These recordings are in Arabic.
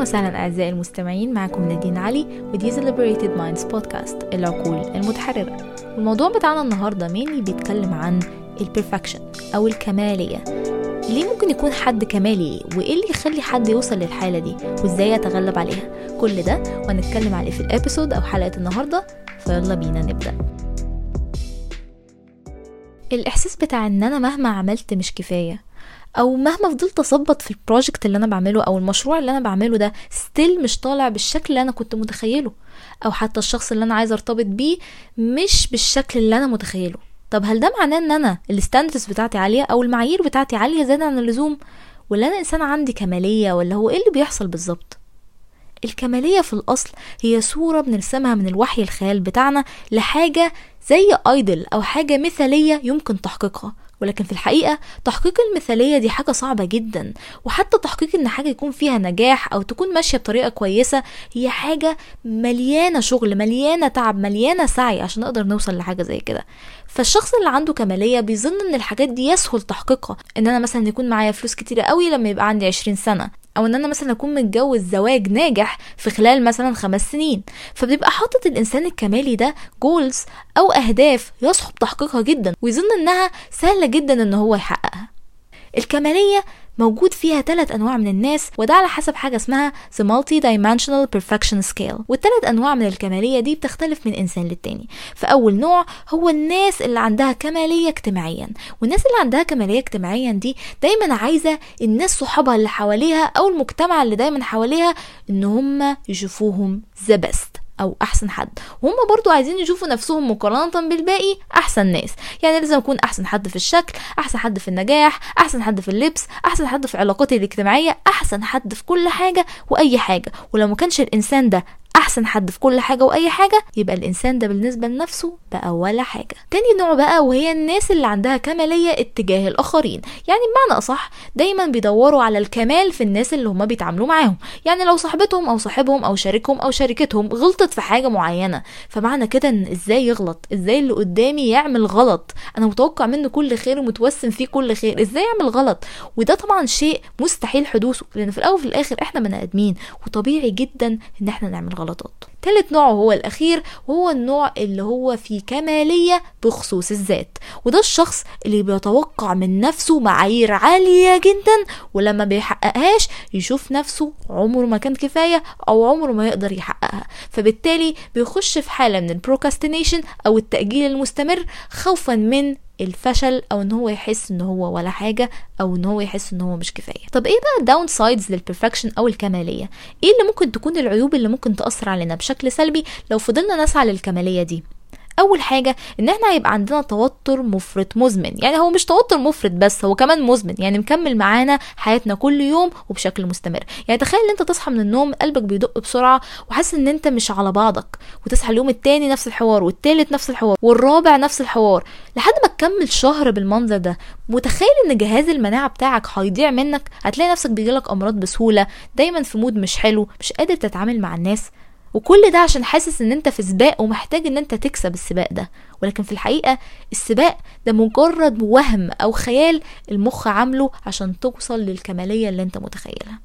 أهلا وسهلا أعزائي المستمعين معكم نادين علي و The Liberated Minds بودكاست العقول المتحررة. والموضوع بتاعنا النهاردة mainly بيتكلم عن ال perfection أو الكمالية. ليه ممكن يكون حد كمالي؟ وإيه اللي يخلي حد يوصل للحالة دي؟ وإزاي يتغلب عليها؟ كل ده وهنتكلم عليه في ال episode أو حلقة النهاردة. فيلا بينا نبدأ. الإحساس بتاع إن أنا مهما عملت مش كفاية. أو مهما فضلت اظبط في ال project اللي أنا بعمله أو المشروع اللي أنا بعمله ده still مش طالع بالشكل اللي أنا كنت متخيله. أو حتى الشخص اللي أنا عايزه أرتبط بيه مش بالشكل اللي أنا متخيله. طب هل ده معناه إن أنا ال standards بتاعتي عالية أو المعايير بتاعتي عالية زيادة عن اللزوم؟ ولا أنا إنسان عندي كمالية ولا هو إيه اللي بيحصل بالظبط؟ الكمالية في الأصل هي صورة بنرسمها من الوحي الخيال بتاعنا لحاجة زي ideal أو حاجة مثالية يمكن تحقيقها. ولكن في الحقيقة تحقيق المثالية دي حاجة صعبة جدا. وحتى تحقيق إن حاجة يكون فيها نجاح أو تكون ماشية بطريقة كويسة هي حاجة مليانة شغل مليانة تعب مليانة سعي عشان نقدر نوصل لحاجة زي كده. فالشخص اللي عنده كمالية بيظن إن الحاجات دي يسهل تحقيقها. إن أنا مثلا يكون معايا فلوس كتيرة قوي لما يبقى عندي عشرين سنة. أو إن أنا مثلا أكون متجوز زواج ناجح في خلال مثلا خمس سنين. فبيبقى حاطط الإنسان الكمالي ده جولز أو أهداف يصعب تحقيقها جدا. ويظن إنها سهلة جدا إن هو يحققها. الكمالية موجود فيها ثلاث أنواع من الناس وده على حسب حاجة اسمها The Multi Dimensional Perfection Scale. والثلاث أنواع من الكمالية دي بتختلف من إنسان للتاني. فاول نوع هو الناس اللي عندها كمالية اجتماعيا. والناس اللي عندها كمالية اجتماعيا دي دايما عايزة الناس صحابها اللي حواليها أو المجتمع اللي دايما حواليها إن هم يشوفوهم the best أو أحسن حد. وهم برضو عايزين يشوفوا نفسهم مقارنة بالباقي أحسن ناس. يعني لازم أكون أحسن حد في الشكل أحسن حد في النجاح أحسن حد في اللبس أحسن حد في علاقاتي الاجتماعية أحسن حد في كل حاجة وأي حاجة. ولو ما كانش الإنسان ده أحسن حد في كل حاجة وأي حاجة يبقى الإنسان ده بالنسبة لنفسه بقى ولا حاجة. تاني نوع بقى وهي الناس اللي عندها كمالية اتجاه الآخرين. يعني بمعنى أصح دايما بيدوروا على الكمال في الناس اللي هما بيتعاملوا معاهم. يعني لو صاحبتهم أو صاحبهم أو شريكهم أو شركتهم غلطت في حاجة معينة فمعنى كده إن إزاي يغلط؟ إزاي اللي قدامي يعمل غلط؟ أنا متوقع منه كل خير ومتوسم فيه كل خير. إزاي يعمل غلط؟ وده طبعا شيء مستحيل حدوثه لأن في الأول وفي الآخر إحنا بني آدمين وطبيعي جدا إن إحنا نعمل غلطات تالت نوع هو الأخير وهو النوع اللي هو فيه كمالية بخصوص الذات وده الشخص اللي بيتوقع من نفسه معايير عالية جدا ولما بيحققهاش يشوف نفسه عمره ما كان كفاية أو عمره ما يقدر يحققها. فبالتالي بيخش في حالة من ال procrastination أو التأجيل المستمر خوفا من الفشل أو إن هو يحس إن هو ولا حاجة أو إن هو يحس إن هو مش كفاية. طب إيه بقى ال downsides لل perfection أو الكمالية؟ إيه اللي ممكن تكون العيوب اللي ممكن تأثر علينا بشكل سلبي لو فضلنا نسعى للكمالية دي؟ أول حاجة إن إحنا هيبقى عندنا توتر مفرط مزمن. يعني هو مش توتر مفرط بس هو كمان مزمن. يعني مكمل معانا حياتنا كل يوم وبشكل مستمر. يعني تخيل إن أنت تصحى من النوم قلبك بيدق بسرعة وحاسس إن أنت مش على بعضك وتصحى اليوم التاني نفس الحوار والتالت نفس الحوار والرابع نفس الحوار. لحد ما تكمل شهر بالمنظر ده متخيل إن جهاز المناعة بتاعك هيضيع منك؟ هتلاقي نفسك بيجيلك أمراض بسهولة دايما في مود مش حلو مش قادر تتعامل مع الناس. وكل ده عشان حاسس إن أنت في سباق ومحتاج إن أنت تكسب السباق ده. ولكن في الحقيقة السباق ده مجرد وهم أو خيال المخ عامله عشان توصل للكمالية اللي أنت متخيلها.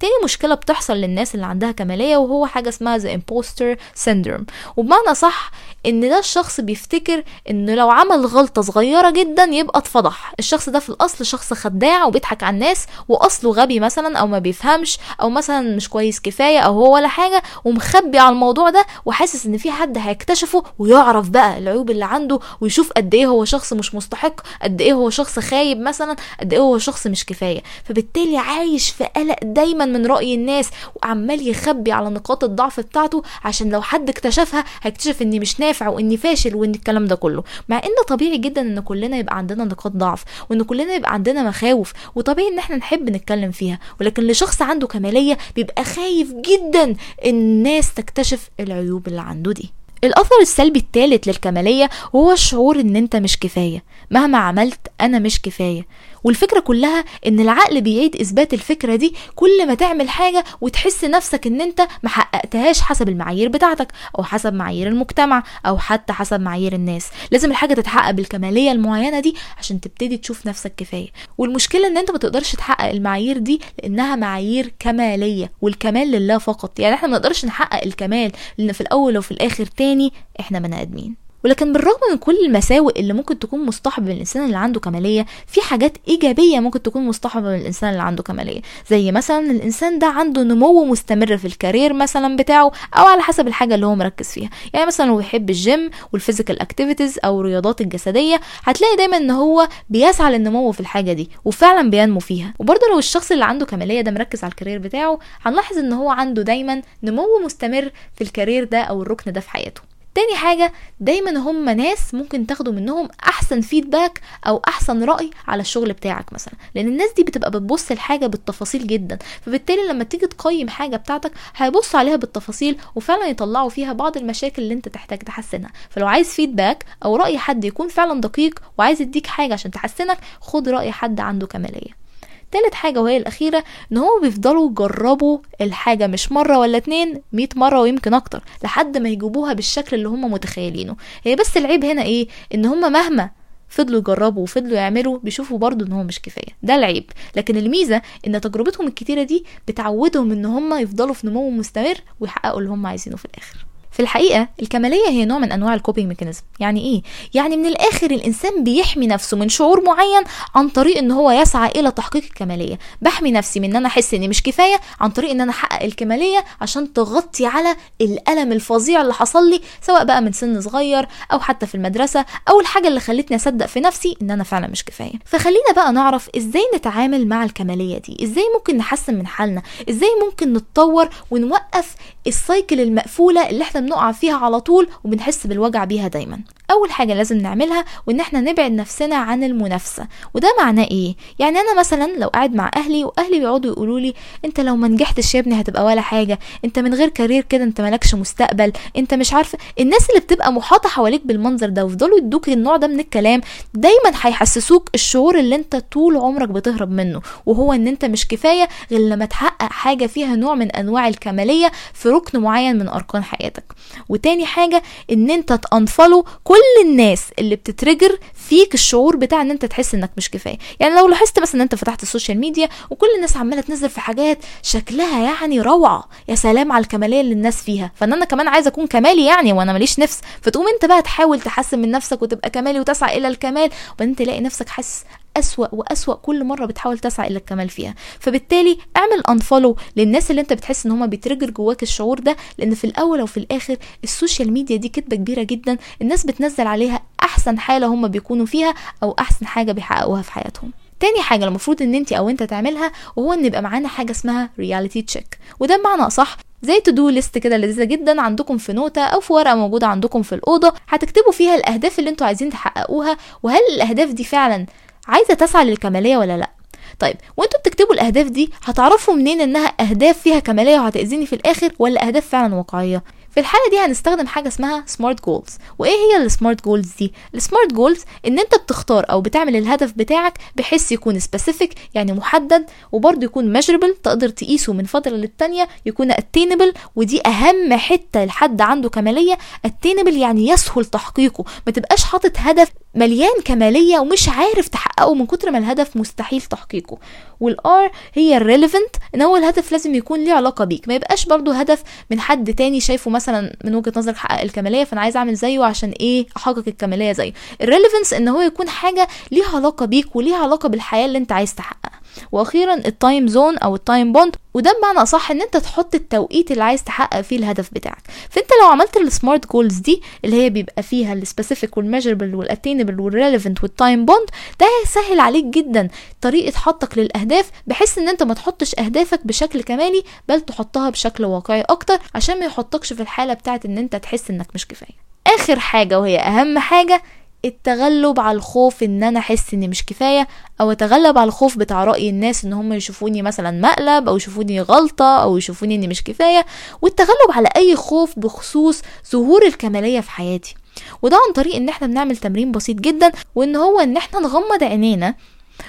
تاني مشكلة بتحصل للناس اللي عندها كمالية وهو حاجة اسمها the imposter syndrome. وبمعنى صح إن ده الشخص بيفتكر انه لو عمل غلطة صغيرة جدا يبقى اتفضح. الشخص ده في الأصل شخص خداع وبيضحك على الناس وأصله غبي مثلا أو ما بيفهمش أو مثلا مش كويس كفاية أو هو ولا حاجة ومخبي على الموضوع ده وحاسس إن في حد هيكتشفه ويعرف بقى العيوب اللي عنده ويشوف قد إيه هو شخص مش مستحق قد إيه هو شخص خايب مثلا قد إيه هو شخص مش كفاية. فبالتالي عايش في قلق دايما من رأي الناس وعمال يخبي على نقاط الضعف بتاعته عشان لو حد اكتشفها هيكتشف إني مش نافع واني فاشل وإن الكلام ده كله. مع إن طبيعي جدا إن كلنا يبقى عندنا نقاط ضعف وإن كلنا يبقى عندنا مخاوف وطبيعي إن إحنا نحب نتكلم فيها. ولكن لشخص عنده كمالية بيبقى خايف جدا إن الناس تكتشف العيوب اللي عنده دي. الأثر السلبي الثالث للكمالية وهو الشعور إن أنت مش كفاية. مهما عملت أنا مش كفاية. والفكرة كلها إن العقل بيعيد إثبات الفكرة دي كل ما تعمل حاجة وتحس نفسك إن أنت محققتهاش حسب المعايير بتاعتك أو حسب معايير المجتمع أو حتى حسب معايير الناس. لازم الحاجة تتحقق بالكمالية المعينة دي عشان تبتدي تشوف نفسك كفاية. والمشكلة إن أنت ما تقدرش تحقق المعايير دي لأنها معايير كمالية والكمال لله فقط. يعني إحنا ما نقدرش نحقق الكمال لأن في الأول وفي الآخر تاني إحنا بني آدمين. ولكن بالرغم من كل المساوئ اللي ممكن تكون مصطحبة من الإنسان اللي عنده كمالية في حاجات إيجابية ممكن تكون مصطحبة من الإنسان اللي عنده كمالية. زي مثلا الإنسان ده عنده نمو مستمر في ال career مثلا بتاعه أو على حسب الحاجة اللي هو مركز فيها. يعني مثلا لو بيحب ال gym وال physical activities أو الرياضات الجسدية هتلاقي دايما إن هو بيسعى للنمو في الحاجة دي وفعلا بينمو فيها. وبرضه لو الشخص اللي عنده كمالية ده مركز على ال career بتاعه هنلاحظ إن هو عنده دايما نمو مستمر في ال career ده أو الركن ده في حياته. تاني حاجة دايما هم ناس ممكن تاخدوا منهم أحسن فيدباك أو أحسن رأي على الشغل بتاعك مثلا. لأن الناس دي بتبقى بتبص الحاجة بالتفاصيل جدا. فبالتالي لما تيجي تقيم حاجة بتاعتك هيبصوا عليها بالتفاصيل وفعلا يطلعوا فيها بعض المشاكل اللي انت تحتاج تحسنها. فلو عايز فيدباك أو رأي حد يكون فعلا دقيق وعايز يديك حاجة عشان تحسنك خد رأي حد عنده كمالية. تالت حاجة وهي الأخيرة إن هما بيفضلوا يجربوا الحاجة مش مرة ولا اتنين مية مرة ويمكن أكتر لحد ما يجيبوها بالشكل اللي هما متخيلينه. هي بس العيب هنا إيه؟ إن هما مهما فضلوا يجربوا وفضلوا يعملوا بيشوفوا برضو إن هو مش كفاية. ده العيب. لكن الميزة إن تجربتهم الكتيرة دي بتعودهم إن هم يفضلوا في نمو مستمر ويحققوا اللي هم عايزينه في الآخر. في الحقيقة الكمالية هي نوع من أنواع ال coping mechanism يعني إيه؟ يعني من الآخر الإنسان بيحمي نفسه من شعور معين عن طريق إن هو يسعى إلى تحقيق الكمالية. بحمي نفسي من إن أنا أحس إني مش كفاية عن طريق إن أنا أحقق الكمالية عشان تغطي على الألم الفظيع اللي حصل لي سواء بقى من سن صغير أو حتى في المدرسة أو الحاجة اللي خلتني أصدق في نفسي إن أنا فعلا مش كفاية. فخلينا بقى نعرف إزاي نتعامل مع الكمالية دي إزاي ممكن نحسن من حالنا إزاي ممكن نتطور ونوقف ال cycle المقفولة اللي إحنا بنقع فيها على طول وبنحس بالوجع بيها دايما. أول حاجة لازم نعملها وإن إحنا نبعد نفسنا عن المنافسة. وده معناه إيه؟ يعني أنا مثلا لو قاعد مع أهلي وأهلي بيقعدوا يقولوا لي أنت لو ما نجحتش يا ابني هتبقى ولا حاجة. أنت من غير career كده أنت مالكش مستقبل. أنت مش عارفه الناس اللي بتبقى محاطة حواليك بالمنظر ده ويفضلوا يدوك النوع ده من الكلام دايما هيحسسوك الشعور اللي أنت طول عمرك بتهرب منه. وهو إن أنت مش كفاية غير لما تحقق حاجة فيها نوع من أنواع الكمالية في ركن معين من أركان حياتك. وتاني حاجة إن أنت ت unfollow كل الناس اللي بت trigger فيك الشعور بتاع إن أنت تحس إنك مش كفاية. يعني لو لاحظت مثلا إن أنت فتحت ال social media وكل الناس عمالة تنزل في حاجات شكلها يعني روعة يا سلام على الكمالية اللي الناس فيها. فإن أنا كمان عايزة أكون كمالي يعني وأنا ماليش نفس. فتقوم أنت بقى تحاول تحسن من نفسك وتبقى كمالي وتسعى إلى الكمال. وبعدين تلاقي نفسك حاسس أسوأ وأسوأ كل مرة بتحاول تسعى إلى الكمال فيها. فبالتالي اعمل unfollow للناس اللي انت بتحس إن هما بي trigger جواك الشعور ده لأن في الأول وفي الآخر ال social media دي كدبة كبيرة جدا الناس بتنزل عليها أحسن حالة هما بيكونوا فيها أو أحسن حاجة بيحققوها في حياتهم. تاني حاجة المفروض إن انت أو انت تعملها وهو إن يبقى معانا حاجة اسمها reality check وده بمعنى أصح زي to do list كده لذيذة جدا عندكم في نوتة أو في ورقة موجودة عندكم في الأوضة هتكتبوا فيها الأهداف اللي أنتوا عايزين تحققوها وهل الأهداف دي فعلا عايزة تسعى للكمالية ولا لأ؟ طيب وأنتوا بتكتبوا الأهداف دي هتعرفوا منين إنها أهداف فيها كمالية وهتأذيني في الآخر ولا أهداف فعلا واقعية؟ في الحالة دي هنستخدم حاجة اسمها smart goals وإيه هي ال smart goals دي؟ ال smart goals إن أنت بتختار أو بتعمل الهدف بتاعك بحيث يكون specific يعني محدد وبرضه يكون measurable تقدر تقيسه من فترة للتانية يكون attainable ودي أهم حتة لحد عنده كمالية. attainable يعني يسهل تحقيقه. ما تبقاش حاطط هدف مليان كمالية ومش عارف تحققه من كتر ما الهدف مستحيل تحقيقه. وال R هي ال relevant إن هو الهدف لازم يكون ليه علاقة بيك. ما يبقاش برضه هدف من حد تاني شايفه مثلا من وجهة نظرك حقق الكمالية فأنا عايز أعمل زيه عشان إيه أحقق الكمالية زيه. ال relevance إن هو يكون حاجة ليها علاقة بيك وليها علاقة بالحياة اللي أنت عايز تحققها. وأخيرا ال time zone أو ال time bound وده بمعنى أصح إن أنت تحط التوقيت اللي عايز تحقق فيه الهدف بتاعك. فأنت لو عملت ال smart goals دي اللي هي بيبقى فيها السبيسيفيك والميجربل والاتينبل والريليفنت والتايم بوند ده هيسهل عليك جدا طريقة حطك للأهداف بحيث إن أنت ما تحطش أهدافك بشكل كمالي بل تحطها بشكل واقعي أكتر عشان ما يحطكش في الحالة بتاعت إن أنت تحس إنك مش كفاية. آخر حاجة وهي أهم حاجة التغلب على الخوف إن أنا أحس إني مش كفاية أو أتغلب على الخوف بتاع رأي الناس إن هم يشوفوني مثلا مقلب أو يشوفوني غلطة أو يشوفوني إني مش كفاية والتغلب على أي خوف بخصوص ظهور الكمالية في حياتي. وده عن طريق إن إحنا بنعمل تمرين بسيط جدا وإن هو إن إحنا نغمض عينينا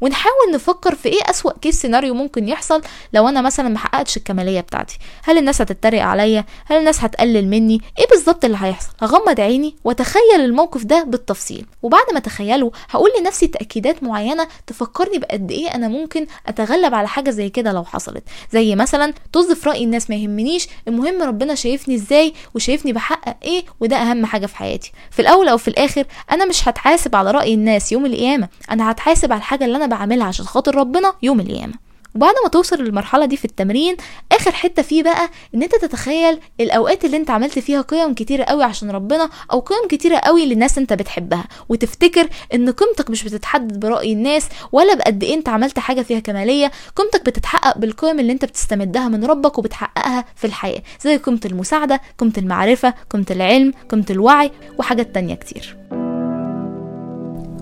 ونحاول نفكر في إيه أسوأ كيس سيناريو ممكن يحصل لو أنا مثلا ما حققتش الكمالية بتاعتي. هل الناس هتتريق عليا؟ هل الناس هتقلل مني؟ إيه بالظبط اللي هيحصل؟ هغمض عيني وأتخيل الموقف ده بالتفصيل. وبعد ما أتخيله هقول لنفسي تأكيدات معينة تفكرني بقد إيه أنا ممكن أتغلب على حاجة زي كده لو حصلت. زي مثلا طز في رأي الناس ما يهمنيش المهم ربنا شايفني إزاي وشايفني بحقق إيه وده أهم حاجة في حياتي. في الأول أو في الآخر أنا مش هتحاسب على رأي الناس يوم القيامة. أنا هتحاسب على الحاجة اللي أنا بعملها عشان خاطر ربنا يوم القيامة. وبعد ما توصل للمرحلة دي في التمرين آخر حتة فيه بقى إن أنت تتخيل الأوقات اللي أنت عملت فيها قيم كتيرة قوي عشان ربنا أو قيم كتيرة قوي للناس أنت بتحبها. وتفتكر إن قيمتك مش بتتحدد برأي الناس ولا بقد إيه أنت عملت حاجة فيها كمالية. قيمتك بتتحقق بالقيم اللي أنت بتستمدها من ربك وبتحققها في الحياة زي قيمة المساعدة قيمة المعرفة قيمة العلم قيمة الوعي وحاجات تانية كتير.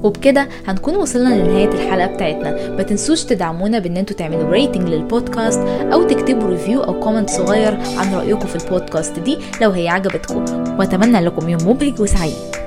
وبكده هنكون وصلنا لنهاية الحلقة بتاعتنا. ما تنسوش تدعمونا بإن أنتوا تعملوا rating للبودكاست أو تكتبوا review أو comment صغير عن رأيكم في البودكاست دي لو هي عجبتكم. وأتمنى لكم يوم مبهج وسعيد.